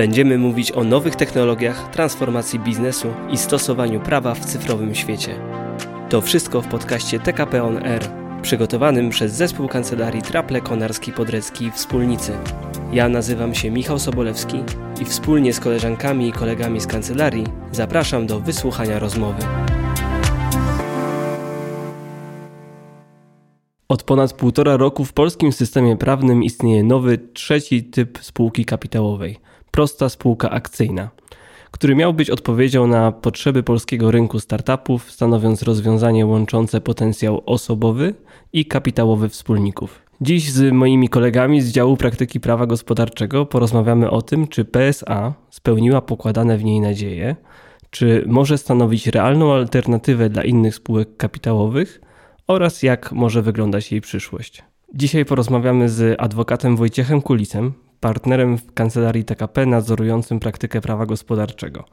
Będziemy mówić o nowych technologiach, transformacji biznesu i stosowaniu prawa w cyfrowym świecie. To wszystko w podcaście TKP On Air, przygotowanym przez zespół kancelarii Traple Konarski Podrecki Wspólnicy. Ja nazywam się Michał Sobolewski i wspólnie z koleżankami i kolegami z kancelarii zapraszam do wysłuchania rozmowy. Od ponad półtora roku w polskim systemie prawnym istnieje nowy, trzeci typ spółki kapitałowej prosta spółka akcyjna, który miał być odpowiedzią na potrzeby polskiego rynku startupów, stanowiąc rozwiązanie łączące potencjał osobowy i kapitałowy wspólników. Dziś z moimi kolegami z działu praktyki prawa gospodarczego porozmawiamy o tym, czy PSA spełniła pokładane w niej nadzieje, czy może stanowić realną alternatywę dla innych spółek kapitałowych oraz jak może wyglądać jej przyszłość. Dzisiaj porozmawiamy z adwokatem Wojciechem Kulisem, partnerem w kancelarii TKP nadzorującym praktykę prawa gospodarczego.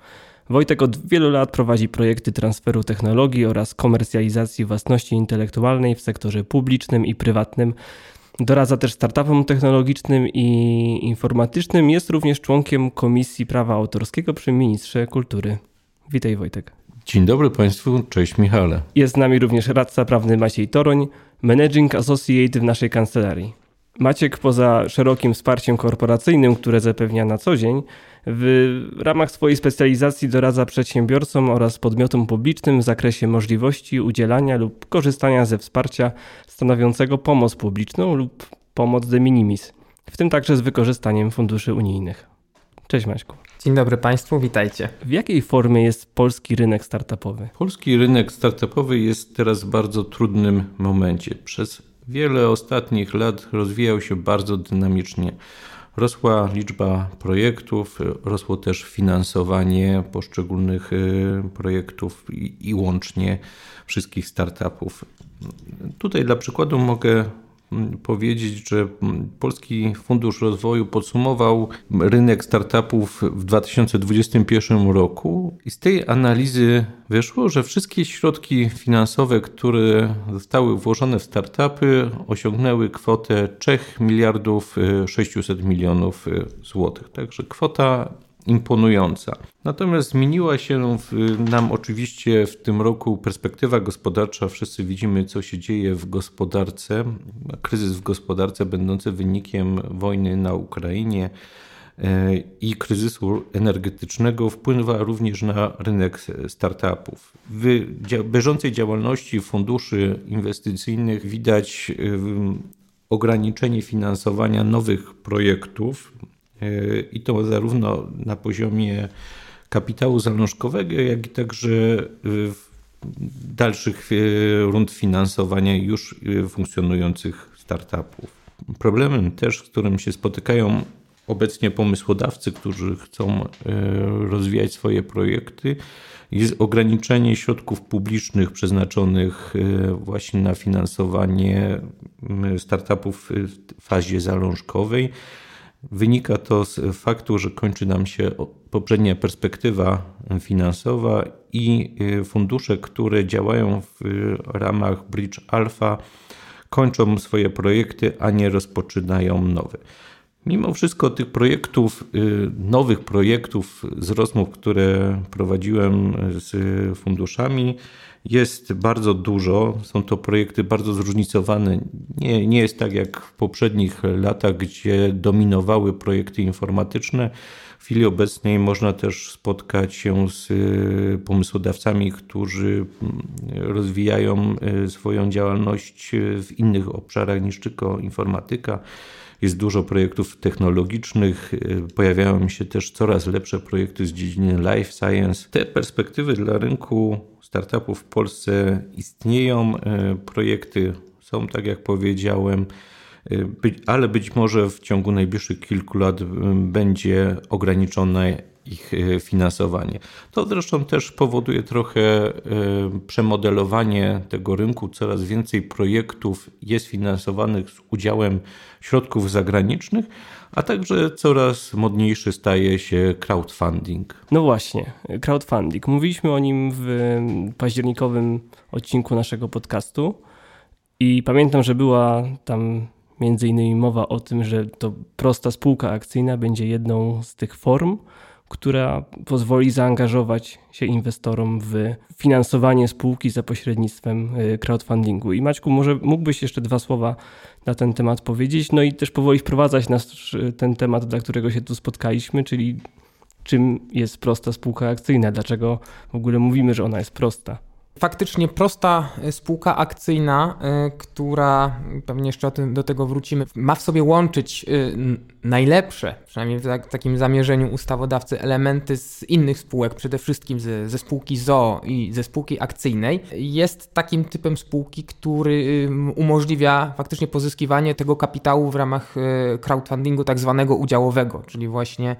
Wojtek od wielu lat prowadzi projekty transferu technologii oraz komercjalizacji własności intelektualnej w sektorze publicznym i prywatnym. Doradza też startupom technologicznym i informatycznym. Jest również członkiem Komisji Prawa Autorskiego przy Ministrze Kultury. Witaj Wojtek. Dzień dobry Państwu, cześć Michale. Jest z nami również radca prawny Maciej Toroń, Managing Associate w naszej kancelarii. Maciek poza szerokim wsparciem korporacyjnym, które zapewnia na co dzień, w ramach swojej specjalizacji doradza przedsiębiorcom oraz podmiotom publicznym w zakresie możliwości udzielania lub korzystania ze wsparcia stanowiącego pomoc publiczną lub pomoc de minimis, w tym także z wykorzystaniem funduszy unijnych. Cześć Maćku. Dzień dobry Państwu, witajcie. W jakiej formie jest polski rynek startupowy? Polski rynek startupowy jest teraz w bardzo trudnym momencie. Przez wiele ostatnich lat rozwijał się bardzo dynamicznie. Rosła liczba projektów, rosło też finansowanie poszczególnych y, projektów i, i łącznie wszystkich startupów. Tutaj dla przykładu mogę powiedzieć, że Polski Fundusz Rozwoju podsumował rynek startupów w 2021 roku i z tej analizy wyszło, że wszystkie środki finansowe, które zostały włożone w startupy, osiągnęły kwotę 3 miliardów 600 milionów złotych. Także kwota imponująca. Natomiast zmieniła się nam oczywiście w tym roku perspektywa gospodarcza. Wszyscy widzimy, co się dzieje w gospodarce. Kryzys w gospodarce będący wynikiem wojny na Ukrainie e, i kryzysu energetycznego wpływa również na rynek startupów. W bieżącej działalności funduszy inwestycyjnych widać ograniczenie finansowania nowych projektów, E, i to zarówno na poziomie kapitału zalążkowego, jak i także dalszych e, rund finansowania już funkcjonujących startupów. Problemem też, z którym się spotykają obecnie pomysłodawcy, którzy chcą rozwijać swoje projekty, jest ograniczenie środków publicznych przeznaczonych właśnie na finansowanie startupów w fazie zalążkowej Wynika to z faktu, że kończy nam się poprzednia perspektywa finansowa i y, fundusze, które działają w ramach Bridge Alpha, kończą swoje projekty, a nie rozpoczynają nowe. Mimo wszystko tych projektów, y, nowych projektów z rozmów, które prowadziłem z funduszami, jest bardzo dużo. Są to projekty bardzo zróżnicowane. Nie, nie jest tak jak w poprzednich latach, gdzie dominowały projekty informatyczne. W chwili obecnej można też spotkać się z y, pomysłodawcami, którzy mm, rozwijają y, swoją działalność w innych obszarach niż tylko informatyka. Jest dużo projektów technologicznych, y, pojawiają się też coraz lepsze projekty z dziedziny life science. Te perspektywy dla rynku startupów w Polsce istnieją. E, projekty są, tak jak powiedziałem, e, ale być może w ciągu najbliższych kilku lat będzie ograniczone ich e, finansowanie. To zresztą też powoduje trochę przemodelowanie tego rynku. Coraz więcej projektów jest finansowanych z udziałem środków zagranicznych a także coraz modniejszy staje się crowdfunding. No właśnie, crowdfunding. Mówiliśmy o nim w październikowym odcinku naszego podcastu i pamiętam, że była tam Między innymi mowa o tym, że to prosta spółka akcyjna będzie jedną z tych form, która pozwoli zaangażować się inwestorom w finansowanie spółki za pośrednictwem y, crowdfundingu. I Maćku, może mógłbyś jeszcze dwa słowa na ten temat powiedzieć, no i też powoli wprowadzać nas w ten temat, dla którego się tu spotkaliśmy, czyli czym jest prosta spółka akcyjna, dlaczego w ogóle mówimy, że ona jest prosta. Faktycznie prosta e, spółka akcyjna, e, która, pewnie jeszcze do tego wrócimy, ma w sobie łączyć e, najlepsze, przynajmniej w tak, takim zamierzeniu ustawodawcy, elementy z innych spółek, przede wszystkim ze, ze spółki ZOO i ze spółki akcyjnej, jest takim typem spółki, który umożliwia faktycznie pozyskiwanie tego kapitału w ramach crowdfundingu tak zwanego udziałowego, czyli właśnie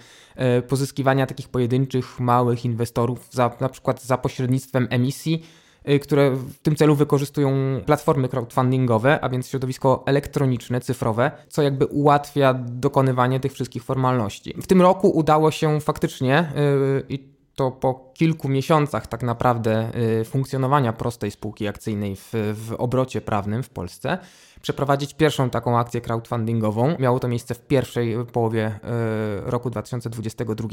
pozyskiwania takich pojedynczych, małych inwestorów, za, na przykład za pośrednictwem emisji które w tym celu wykorzystują platformy crowdfundingowe, a więc środowisko elektroniczne, cyfrowe, co jakby ułatwia dokonywanie tych wszystkich formalności. W tym roku udało się faktycznie y, i to po kilku miesiącach tak naprawdę y, funkcjonowania prostej spółki akcyjnej w, w obrocie prawnym w Polsce przeprowadzić pierwszą taką akcję crowdfundingową. Miało to miejsce w pierwszej połowie roku 2022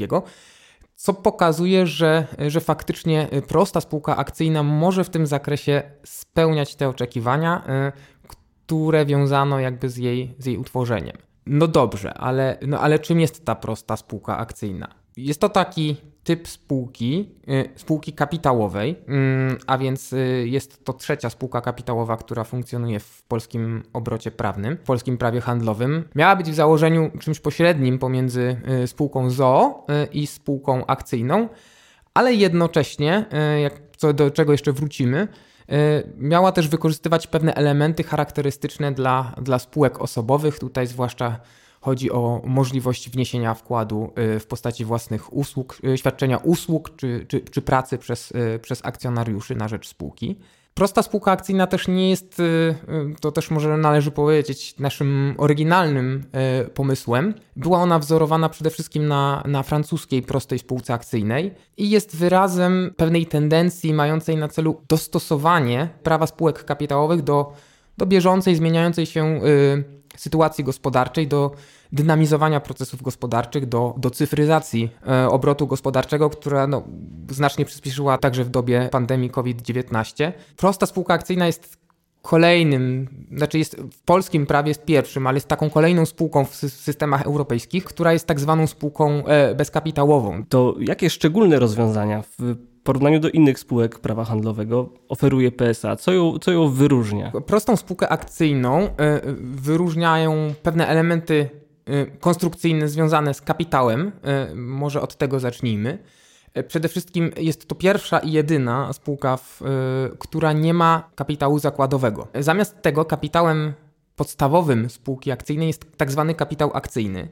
co pokazuje, że, że faktycznie prosta spółka akcyjna może w tym zakresie spełniać te oczekiwania, y, które wiązano jakby z jej, z jej utworzeniem. No dobrze, ale, no ale czym jest ta prosta spółka akcyjna? Jest to taki typ spółki, y, spółki kapitałowej, mm, a więc y, jest to trzecia spółka kapitałowa, która funkcjonuje w polskim obrocie prawnym, w polskim prawie handlowym. Miała być w założeniu czymś pośrednim pomiędzy y, spółką ZOO i spółką akcyjną, ale jednocześnie, co do czego jeszcze wrócimy, miała też wykorzystywać pewne elementy charakterystyczne dla, dla spółek osobowych, tutaj zwłaszcza Chodzi o możliwość wniesienia wkładu y, w postaci własnych usług, y, świadczenia usług czy, czy, czy pracy przez, y, przez akcjonariuszy na rzecz spółki. Prosta spółka akcyjna też nie jest, to też może należy powiedzieć, naszym oryginalnym pomysłem. Była ona wzorowana przede wszystkim na, na francuskiej prostej spółce akcyjnej i jest wyrazem pewnej tendencji mającej na celu dostosowanie prawa spółek kapitałowych do, do bieżącej, zmieniającej się sytuacji gospodarczej, do dynamizowania procesów gospodarczych, do, do cyfryzacji e, obrotu gospodarczego, która no, znacznie przyspieszyła także w dobie pandemii COVID-19. Prosta spółka akcyjna jest kolejnym, znaczy jest w polskim prawie jest pierwszym, ale jest taką kolejną spółką w systemach europejskich, która jest tak zwaną spółką e, bezkapitałową. To jakie szczególne rozwiązania w porównaniu do innych spółek prawa handlowego oferuje PSA? Co ją, co ją wyróżnia? Prostą spółkę akcyjną e, wyróżniają pewne elementy Y, konstrukcyjny związane z kapitałem. Może od tego zacznijmy. Y, przede wszystkim jest to pierwsza i jedyna spółka, w, która nie ma kapitału zakładowego. Zamiast tego kapitałem podstawowym spółki akcyjnej jest tak zwany kapitał akcyjny.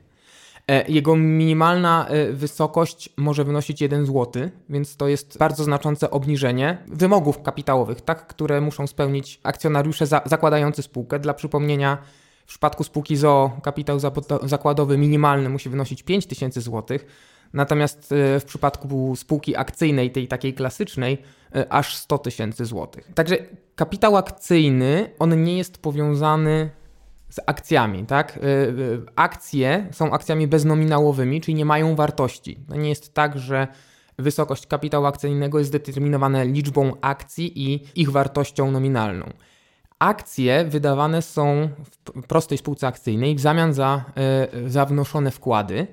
Jego minimalna wysokość może wynosić 1 zł, więc to jest bardzo znaczące obniżenie wymogów kapitałowych, tak, które muszą spełnić akcjonariusze za, zakładający spółkę. Dla przypomnienia, w przypadku spółki ZOO kapitał zakładowy minimalny musi wynosić 5000 zł, natomiast e, w przypadku spółki akcyjnej, tej takiej klasycznej, e, aż 100 tysięcy złotych. Także kapitał akcyjny, on nie jest powiązany z akcjami, tak? E, akcje są akcjami beznominałowymi, czyli nie mają wartości. To nie jest tak, że wysokość kapitału akcyjnego jest zdeterminowana liczbą akcji i ich wartością nominalną akcje wydawane są w prostej spółce akcyjnej w zamian za, za wnoszone wkłady.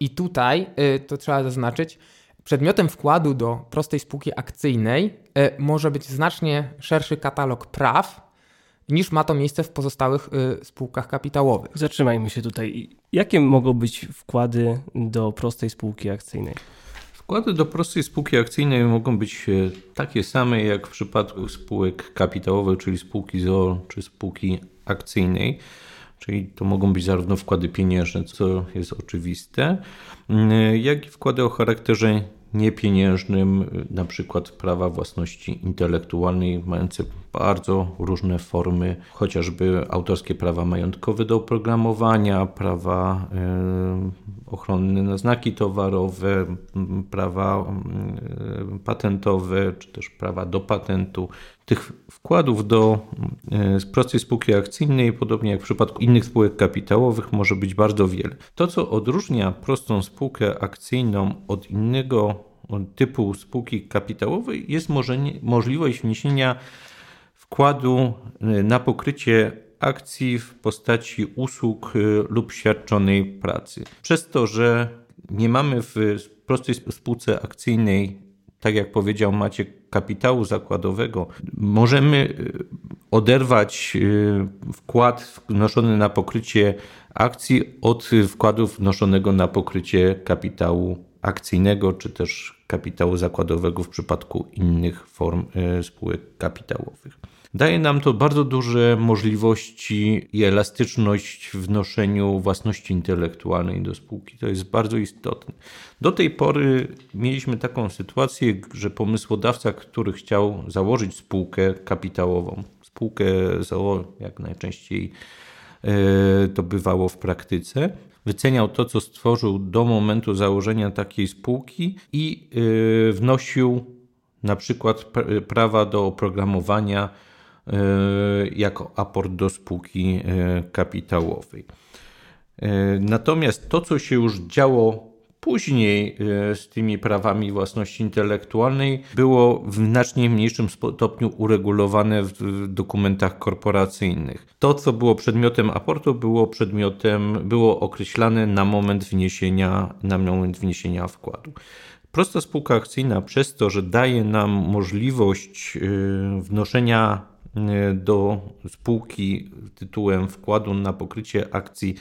I tutaj, y, to trzeba zaznaczyć, przedmiotem wkładu do prostej spółki akcyjnej y, może być znacznie szerszy katalog praw niż ma to miejsce w pozostałych spółkach kapitałowych. Zatrzymajmy się tutaj. Jakie mogą być wkłady do prostej spółki akcyjnej? Wkłady do prostej spółki akcyjnej mogą być e, takie same jak w przypadku spółek kapitałowych, czyli spółki ZOO czy spółki akcyjnej. Czyli to mogą być zarówno wkłady pieniężne, co jest oczywiste, jak i wkłady o charakterze niepieniężnym, na przykład prawa własności intelektualnej, mające bardzo różne formy, chociażby autorskie prawa majątkowe do oprogramowania, prawa ochronne na znaki towarowe, prawa patentowe, czy też prawa do patentu. Tych wkładów do prostej spółki akcyjnej, podobnie jak w przypadku innych spółek kapitałowych, może być bardzo wiele. To, co odróżnia prostą spółkę akcyjną od innego typu spółki kapitałowej, jest możliwość wniesienia wkładu y, na pokrycie akcji w postaci usług y, lub świadczonej pracy. Przez to, że nie mamy w prostej spółce akcyjnej, tak jak powiedział Maciek, kapitału zakładowego, możemy y, oderwać wkład wnoszony na pokrycie akcji od wkładu wnoszonego na pokrycie kapitału akcyjnego, czy też kapitału zakładowego w przypadku innych form spółek kapitałowych. Daje nam to bardzo duże możliwości i elastyczność w wnoszeniu własności intelektualnej do spółki. To jest bardzo istotne. Do tej pory mieliśmy taką sytuację, że pomysłodawca, który chciał założyć spółkę kapitałową, spółkę ZOO, jak najczęściej e, to bywało w praktyce, wyceniał to, co stworzył do momentu założenia takiej spółki i e, wnosił na przykład prawa do oprogramowania jako aport do spółki e, kapitałowej. E, natomiast to, co się już działo później z tymi prawami własności intelektualnej, było w znacznie mniejszym stopniu uregulowane w dokumentach korporacyjnych. To, co było przedmiotem aportu, było przedmiotem, było określane na moment wniesienia, na moment wniesienia wkładu. Prosta spółka akcyjna przez to, że daje nam możliwość wnoszenia do spółki tytułem wkładu na pokrycie akcji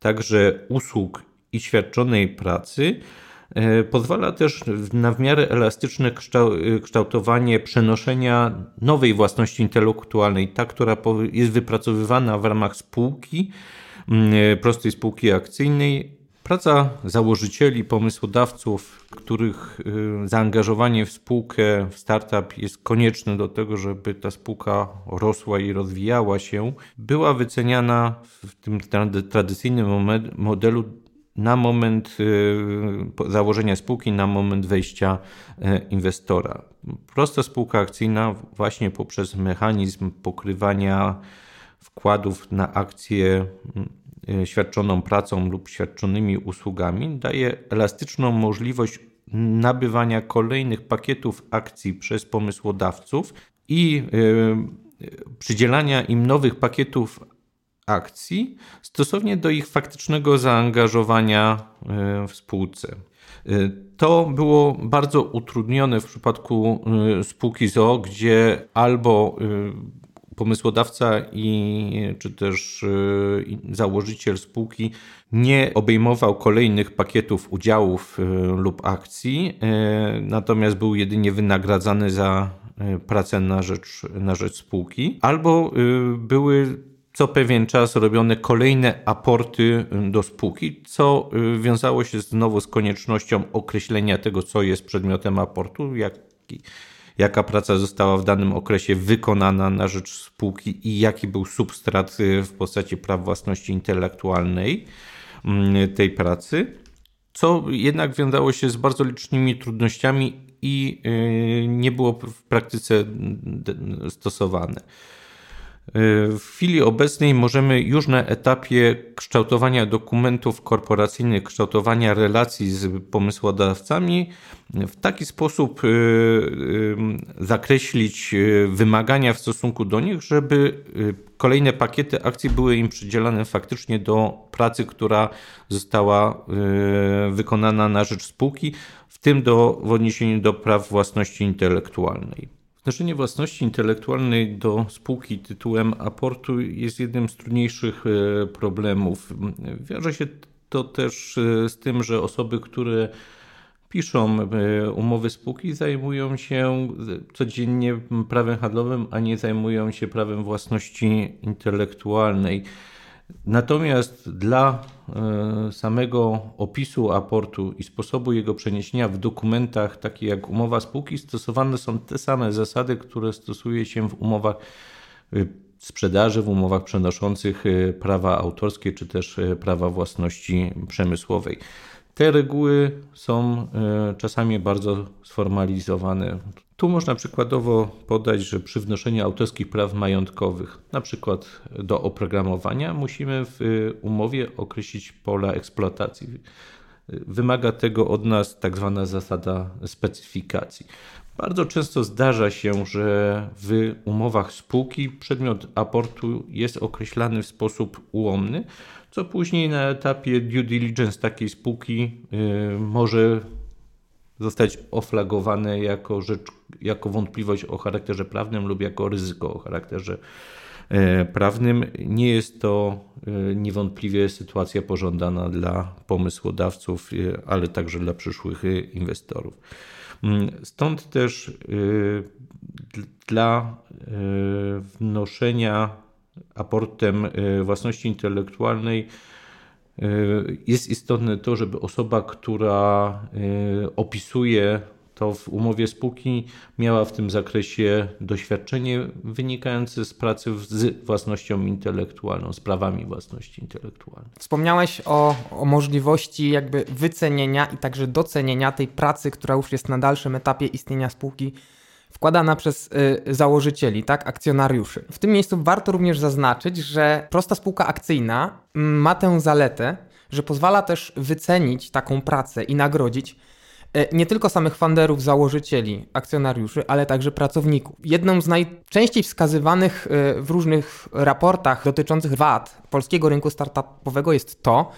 także usług i świadczonej pracy, e, pozwala też na w miarę elastyczne kształtowanie przenoszenia nowej własności intelektualnej, ta, która jest wypracowywana w ramach spółki, prostej spółki akcyjnej, Praca założycieli, pomysłodawców, których y, zaangażowanie w spółkę, w startup jest konieczne do tego, żeby ta spółka rosła i rozwijała się, była wyceniana w tym tradycyjnym modelu na moment y, założenia spółki, na moment wejścia y, inwestora. Prosta spółka akcyjna, właśnie poprzez mechanizm pokrywania wkładów na akcje świadczoną pracą lub świadczonymi usługami daje elastyczną możliwość nabywania kolejnych pakietów akcji przez pomysłodawców i e, przydzielania im nowych pakietów akcji stosownie do ich faktycznego zaangażowania e, w spółce. To było bardzo utrudnione w przypadku spółki ZOO, gdzie albo pomysłodawca i czy też y, założyciel spółki nie obejmował kolejnych pakietów udziałów y, lub akcji, y, natomiast był jedynie wynagradzany za pracę na rzecz, na rzecz spółki, albo były co pewien czas robione kolejne aporty do spółki, co wiązało się znowu z koniecznością określenia tego, co jest przedmiotem aportu, jaki jaka praca została w danym okresie wykonana na rzecz spółki i jaki był substrat y, w postaci praw własności intelektualnej mm, tej pracy, co jednak wiązało się z bardzo licznymi trudnościami i y, nie było w praktyce stosowane. W chwili obecnej możemy już na etapie kształtowania dokumentów korporacyjnych, kształtowania relacji z pomysłodawcami w taki sposób y, y, zakreślić y, wymagania w stosunku do nich, żeby kolejne pakiety akcji były im przydzielane faktycznie do pracy, która została wykonana na rzecz spółki, w tym do, w odniesieniu do praw własności intelektualnej. Wnoszenie własności intelektualnej do spółki tytułem aportu jest jednym z trudniejszych e, problemów. Wiąże się to też e, z tym, że osoby, które piszą e, umowy spółki, zajmują się codziennie prawem handlowym, a nie zajmują się prawem własności intelektualnej. Natomiast dla e, samego opisu aportu i sposobu jego przeniesienia w dokumentach, takie jak umowa spółki, stosowane są te same zasady, które stosuje się w umowach e, sprzedaży, w umowach przenoszących e, prawa autorskie czy też prawa własności przemysłowej. Te reguły są czasami bardzo sformalizowane. Tu można przykładowo podać, że przy wnoszeniu autorskich praw majątkowych, na przykład do oprogramowania, musimy w umowie określić pola eksploatacji. Wymaga tego od nas tak zwana zasada specyfikacji. Bardzo często zdarza się, że w umowach spółki przedmiot aportu jest określany w sposób ułomny, co później na etapie due diligence takiej spółki yy, może zostać oflagowane jako, rzecz, jako wątpliwość o charakterze prawnym lub jako ryzyko o charakterze e, prawnym. Nie jest to e, niewątpliwie sytuacja pożądana dla pomysłodawców, e, ale także dla przyszłych inwestorów. Mm, stąd też dla wnoszenia aportem własności intelektualnej Y, jest istotne to, żeby osoba, która y, opisuje to w umowie spółki, miała w tym zakresie doświadczenie wynikające z pracy z własnością intelektualną, z prawami własności intelektualnej. Wspomniałeś o, o możliwości jakby wycenienia i także docenienia tej pracy, która już jest na dalszym etapie istnienia spółki wkładana przez y, założycieli, tak, akcjonariuszy. W tym miejscu warto również zaznaczyć, że prosta spółka akcyjna mm, ma tę zaletę, że pozwala też wycenić taką pracę i nagrodzić y, nie tylko samych funderów, założycieli, akcjonariuszy, ale także pracowników. Jedną z najczęściej wskazywanych y, w różnych raportach dotyczących wad polskiego rynku startupowego jest to,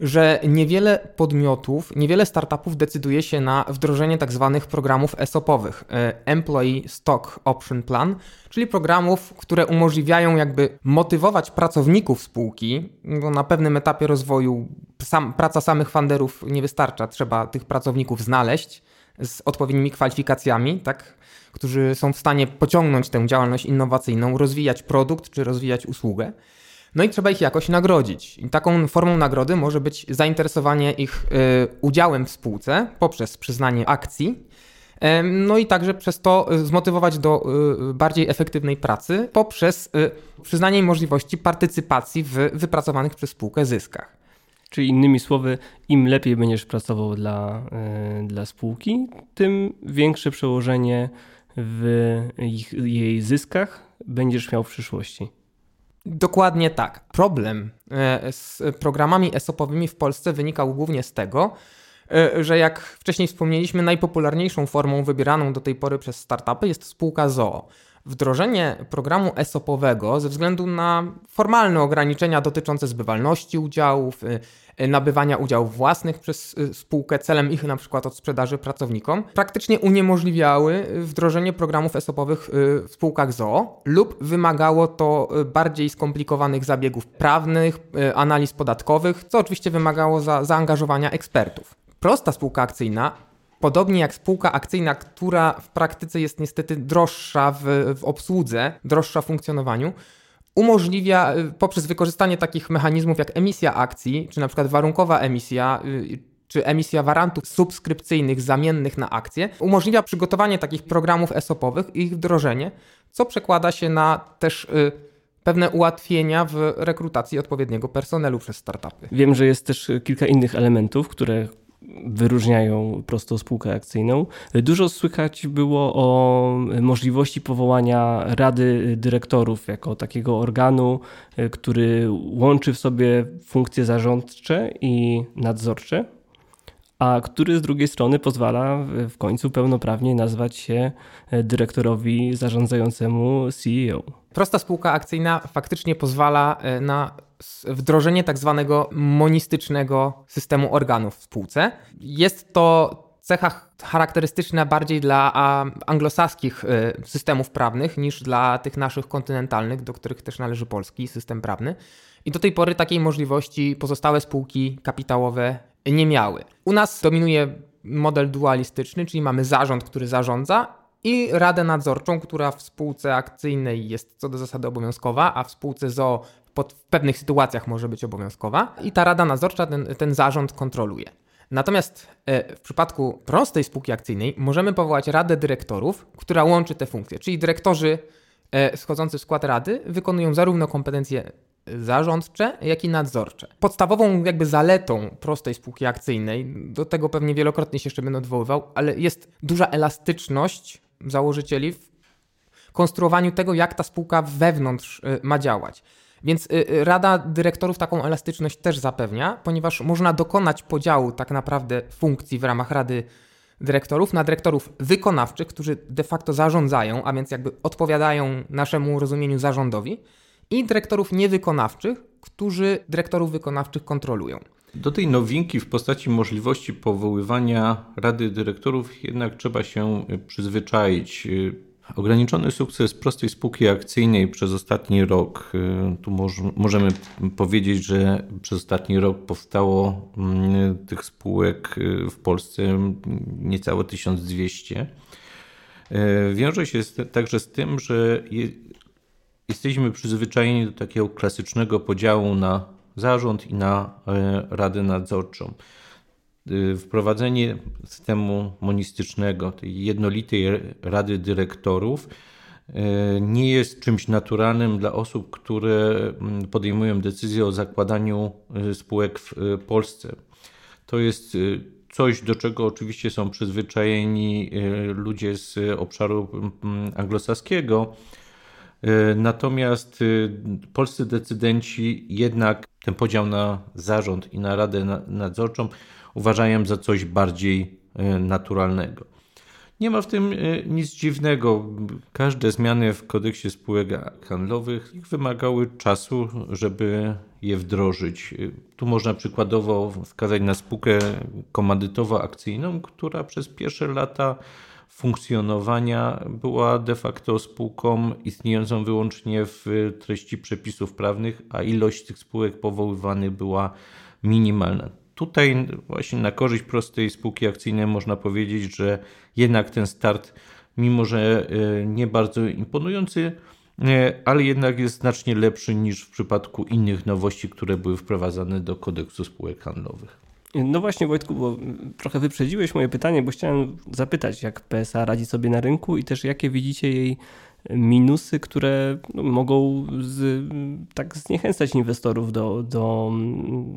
że niewiele podmiotów, niewiele startupów decyduje się na wdrożenie tak zwanych programów ESOP-owych, e, Employee Stock Option Plan, czyli programów, które umożliwiają jakby motywować pracowników spółki, bo na pewnym etapie rozwoju sam, praca samych funderów nie wystarcza, trzeba tych pracowników znaleźć z odpowiednimi kwalifikacjami, tak, którzy są w stanie pociągnąć tę działalność innowacyjną, rozwijać produkt czy rozwijać usługę. No i trzeba ich jakoś nagrodzić. I taką formą nagrody może być zainteresowanie ich y, udziałem w spółce poprzez przyznanie akcji. No i także przez to y, zmotywować do bardziej efektywnej pracy poprzez przyznanie im możliwości partycypacji w wypracowanych przez spółkę zyskach. Czyli innymi słowy, im lepiej będziesz pracował dla, dla spółki, tym większe przełożenie w ich, jej zyskach będziesz miał w przyszłości. Dokładnie tak. Problem e, z programami ESOP-owymi w Polsce wynikał głównie z tego, e, że jak wcześniej wspomnieliśmy, najpopularniejszą formą wybieraną do tej pory przez startupy jest spółka ZOO. Wdrożenie programu ESOP-owego ze względu na formalne ograniczenia dotyczące zbywalności udziałów, y, y, nabywania udziałów własnych przez y, spółkę celem ich na przykład od sprzedaży pracownikom, praktycznie uniemożliwiały wdrożenie programów ESOP-owych w spółkach ZOO lub wymagało to bardziej skomplikowanych zabiegów prawnych, analiz podatkowych, co oczywiście wymagało za, zaangażowania ekspertów. Prosta spółka akcyjna Podobnie jak spółka akcyjna, która w praktyce jest niestety droższa w, w obsłudze, droższa w funkcjonowaniu, umożliwia y, poprzez wykorzystanie takich mechanizmów jak emisja akcji, czy na przykład warunkowa emisja, y, czy emisja warantów subskrypcyjnych zamiennych na akcje, umożliwia przygotowanie takich programów ESOP-owych i ich wdrożenie, co przekłada się na też y, pewne ułatwienia w rekrutacji odpowiedniego personelu przez startupy. Wiem, że jest też kilka innych elementów, które wyróżniają prostą spółkę akcyjną. Dużo słychać było o możliwości powołania Rady Dyrektorów jako takiego organu, który łączy w sobie funkcje zarządcze i nadzorcze, a który z drugiej strony pozwala w końcu pełnoprawnie nazwać się dyrektorowi zarządzającemu CEO. Prosta spółka akcyjna faktycznie pozwala e, na wdrożenie tak zwanego monistycznego systemu organów w spółce. Jest to cecha charakterystyczna bardziej dla anglosaskich y, systemów prawnych niż dla tych naszych kontynentalnych, do których też należy polski system prawny. I do tej pory takiej możliwości pozostałe spółki kapitałowe nie miały. U nas dominuje model dualistyczny, czyli mamy zarząd, który zarządza i radę nadzorczą, która w spółce akcyjnej jest co do zasady obowiązkowa, a w spółce ZO pod, w pewnych sytuacjach może być obowiązkowa i ta rada nadzorcza ten, ten zarząd kontroluje. Natomiast e, w przypadku prostej spółki akcyjnej możemy powołać radę dyrektorów, która łączy te funkcje, czyli dyrektorzy e, schodzący w skład rady wykonują zarówno kompetencje zarządcze, jak i nadzorcze. Podstawową jakby zaletą prostej spółki akcyjnej, do tego pewnie wielokrotnie się jeszcze będę odwoływał, ale jest duża elastyczność założycieli w konstruowaniu tego, jak ta spółka wewnątrz y, ma działać. Więc y, y, Rada Dyrektorów taką elastyczność też zapewnia, ponieważ można dokonać podziału tak naprawdę funkcji w ramach Rady Dyrektorów na dyrektorów wykonawczych, którzy de facto zarządzają, a więc jakby odpowiadają naszemu rozumieniu zarządowi, i dyrektorów niewykonawczych, którzy dyrektorów wykonawczych kontrolują. Do tej nowinki w postaci możliwości powoływania Rady Dyrektorów jednak trzeba się przyzwyczaić. Ograniczony sukces prostej spółki akcyjnej przez ostatni rok, y, tu możemy powiedzieć, że przez ostatni rok powstało mm, tych spółek y, w Polsce niecałe 1200. Y, wiąże się także z tym, że jesteśmy przyzwyczajeni do takiego klasycznego podziału na zarząd i na radę nadzorczą. Y, wprowadzenie systemu monistycznego, tej jednolitej rady dyrektorów, y, nie jest czymś naturalnym dla osób, które mm, podejmują decyzję o zakładaniu spółek w Polsce. To jest coś, do czego oczywiście są przyzwyczajeni ludzie z obszaru mm, anglosaskiego. Natomiast polscy decydenci jednak ten podział na zarząd i na radę nadzorczą uważają za coś bardziej e, naturalnego. Nie ma w tym e, nic dziwnego. Każde zmiany w kodeksie spółek handlowych wymagały czasu, żeby je wdrożyć. E, tu można przykładowo wskazać na spółkę komandytowo-akcyjną, która przez pierwsze lata funkcjonowania była de facto spółką istniejącą wyłącznie w treści przepisów prawnych, a ilość tych spółek powoływanych była minimalna. Tutaj właśnie na korzyść prostej spółki akcyjnej można powiedzieć, że jednak ten start, mimo że e, nie bardzo imponujący, e, ale jednak jest znacznie lepszy niż w przypadku innych nowości, które były wprowadzane do kodeksu spółek handlowych. No właśnie Wojtku, bo trochę wyprzedziłeś moje pytanie, bo chciałem zapytać, jak PSA radzi sobie na rynku i też jakie widzicie jej minusy, które mogą z, tak zniechęcać inwestorów do, do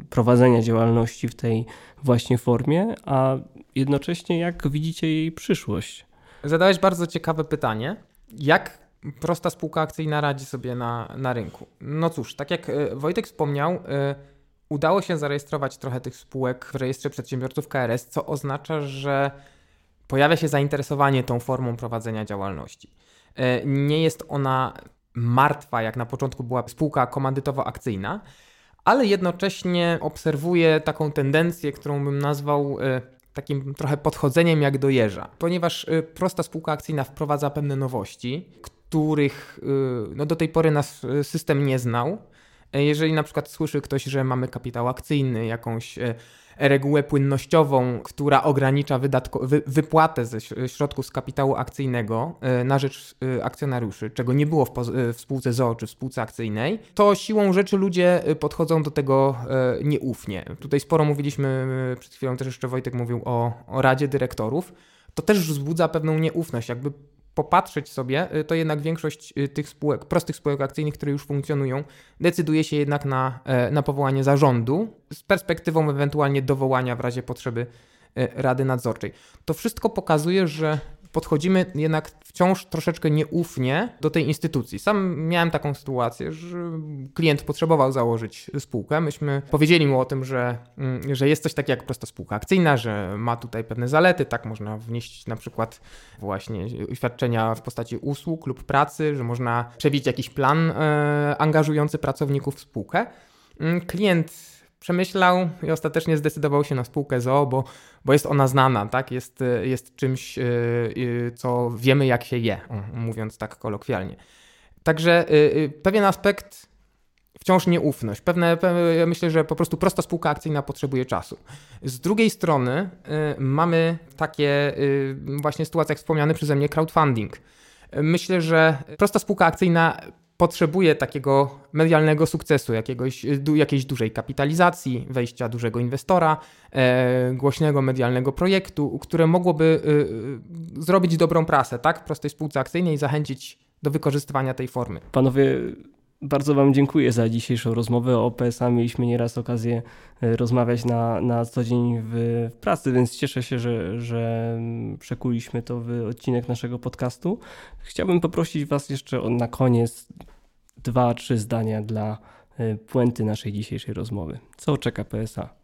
prowadzenia działalności w tej właśnie formie, a jednocześnie jak widzicie jej przyszłość? Zadałeś bardzo ciekawe pytanie. Jak prosta spółka akcyjna radzi sobie na, na rynku? No cóż, tak jak e, Wojtek wspomniał, e, udało się zarejestrować trochę tych spółek w rejestrze przedsiębiorców KRS, co oznacza, że pojawia się zainteresowanie tą formą prowadzenia działalności. E, nie jest ona martwa, jak na początku była spółka komandytowo-akcyjna, ale jednocześnie obserwuje taką tendencję, którą bym nazwał e, takim trochę podchodzeniem jak do jeża, ponieważ e, prosta spółka akcyjna wprowadza pewne nowości, których no, do tej pory nas system nie znał. Jeżeli na przykład słyszy ktoś, że mamy kapitał akcyjny, jakąś regułę płynnościową, która ogranicza wydatko, wy, wypłatę ze środków z kapitału akcyjnego e, na rzecz e, akcjonariuszy, czego nie było w, e, w spółce ZOO czy w spółce akcyjnej, to siłą rzeczy ludzie podchodzą do tego nieufnie. Tutaj sporo mówiliśmy, przed chwilą też jeszcze Wojtek mówił o, o Radzie Dyrektorów. To też wzbudza pewną nieufność, jakby popatrzeć sobie, y, to jednak większość y, tych spółek, prostych spółek akcyjnych, które już funkcjonują, decyduje się jednak na, e, na powołanie zarządu z perspektywą ewentualnie dowołania w razie potrzeby e, Rady Nadzorczej. To wszystko pokazuje, że podchodzimy jednak wciąż troszeczkę nieufnie do tej instytucji. Sam miałem taką sytuację, że klient potrzebował założyć spółkę. Myśmy powiedzieli mu o tym, że, mm, że jest coś takiego jak prosta spółka akcyjna, że ma tutaj pewne zalety, tak można wnieść na przykład właśnie świadczenia w postaci usług lub pracy, że można przewidzieć jakiś plan e, angażujący pracowników w spółkę. Mm, klient przemyślał i ostatecznie zdecydował się na spółkę ZOO, bo, bo jest ona znana, tak? Jest, jest czymś, y, y, co wiemy jak się je, mówiąc tak kolokwialnie. Także y, pewien aspekt wciąż nieufność. Pewne, ja myślę, że po prostu prosta spółka akcyjna potrzebuje czasu. Z drugiej strony mamy takie właśnie sytuacje, jak wspomniany przeze mnie crowdfunding. Myślę, że prosta spółka akcyjna potrzebuje takiego medialnego sukcesu, jakiegoś, du, jakiejś dużej kapitalizacji, wejścia dużego inwestora, e, głośnego medialnego projektu, które mogłoby e, zrobić dobrą prasę, tak? Prostej spółce akcyjnej i zachęcić do wykorzystywania tej formy. Panowie, bardzo Wam dziękuję za dzisiejszą rozmowę. O PSA mieliśmy nieraz okazję rozmawiać na, na co dzień w, pracy, więc cieszę się, że, że przekuliśmy to w odcinek naszego podcastu. Chciałbym poprosić Was jeszcze na koniec dwa, trzy zdania dla e, puenty naszej dzisiejszej rozmowy. Co czeka PSA?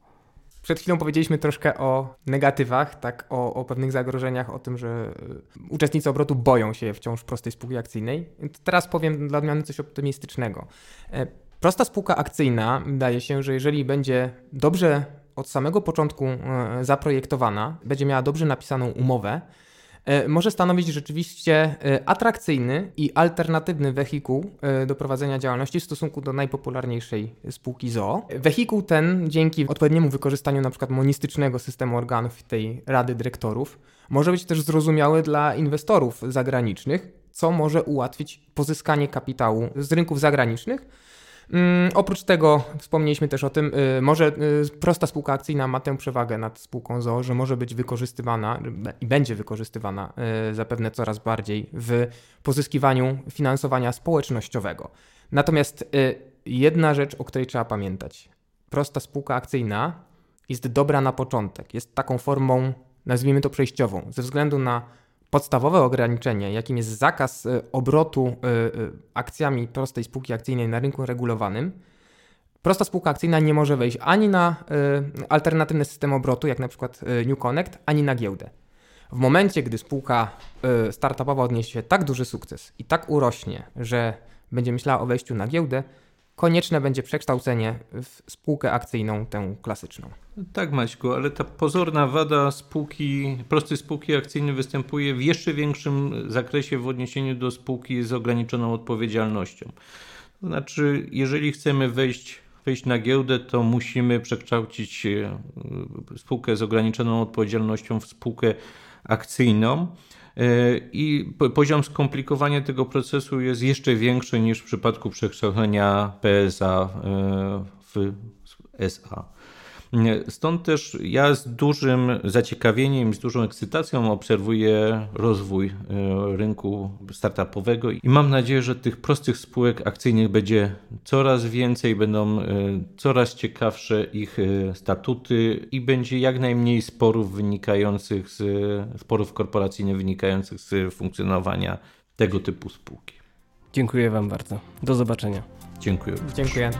Przed chwilą powiedzieliśmy troszkę o negatywach, tak, o, o pewnych zagrożeniach, o tym, że y, uczestnicy obrotu boją się wciąż prostej spółki akcyjnej. Teraz powiem dla odmiany coś optymistycznego. E, prosta spółka akcyjna, wydaje się, że jeżeli będzie dobrze od samego początku e, zaprojektowana, będzie miała dobrze napisaną umowę, może stanowić rzeczywiście e, atrakcyjny i alternatywny wehikuł e, do prowadzenia działalności w stosunku do najpopularniejszej spółki ZOO. Wehikuł ten dzięki odpowiedniemu wykorzystaniu np. monistycznego systemu organów tej rady dyrektorów może być też zrozumiały dla inwestorów zagranicznych, co może ułatwić pozyskanie kapitału z rynków zagranicznych Mm, oprócz tego wspomnieliśmy też o tym, y, może y, prosta spółka akcyjna ma tę przewagę nad spółką ZOO, że może być wykorzystywana i będzie wykorzystywana y, zapewne coraz bardziej w pozyskiwaniu finansowania społecznościowego. Natomiast jedna rzecz, o której trzeba pamiętać. Prosta spółka akcyjna jest dobra na początek, jest taką formą, nazwijmy to przejściową, ze względu na podstawowe ograniczenie, jakim jest zakaz y, obrotu y, y, akcjami prostej spółki akcyjnej na rynku regulowanym, prosta spółka akcyjna nie może wejść ani na alternatywny system obrotu, jak na przykład New Connect, ani na giełdę. W momencie, gdy spółka startupowa odniesie tak duży sukces i tak urośnie, że będzie myślała o wejściu na giełdę, konieczne będzie przekształcenie w spółkę akcyjną, tę klasyczną. Tak, Maćku, ale ta pozorna wada spółki, prostej spółki akcyjnej występuje w jeszcze większym zakresie w odniesieniu do spółki z ograniczoną odpowiedzialnością. To znaczy, jeżeli chcemy wejść, wejść na giełdę, to musimy przekształcić e, spółkę z ograniczoną odpowiedzialnością w spółkę akcyjną. I poziom skomplikowania tego procesu jest jeszcze większy niż w przypadku przekształcenia PSA e, w SA. Stąd też ja z dużym zaciekawieniem, z dużą ekscytacją obserwuję rozwój e, rynku startupowego i mam nadzieję, że tych prostych spółek akcyjnych będzie coraz więcej, będą e, coraz ciekawsze ich e, statuty i będzie jak najmniej sporów wynikających z sporów korporacyjnych wynikających z funkcjonowania tego typu spółki. Dziękuję Wam bardzo. Do zobaczenia. Dziękuję. Dziękuję.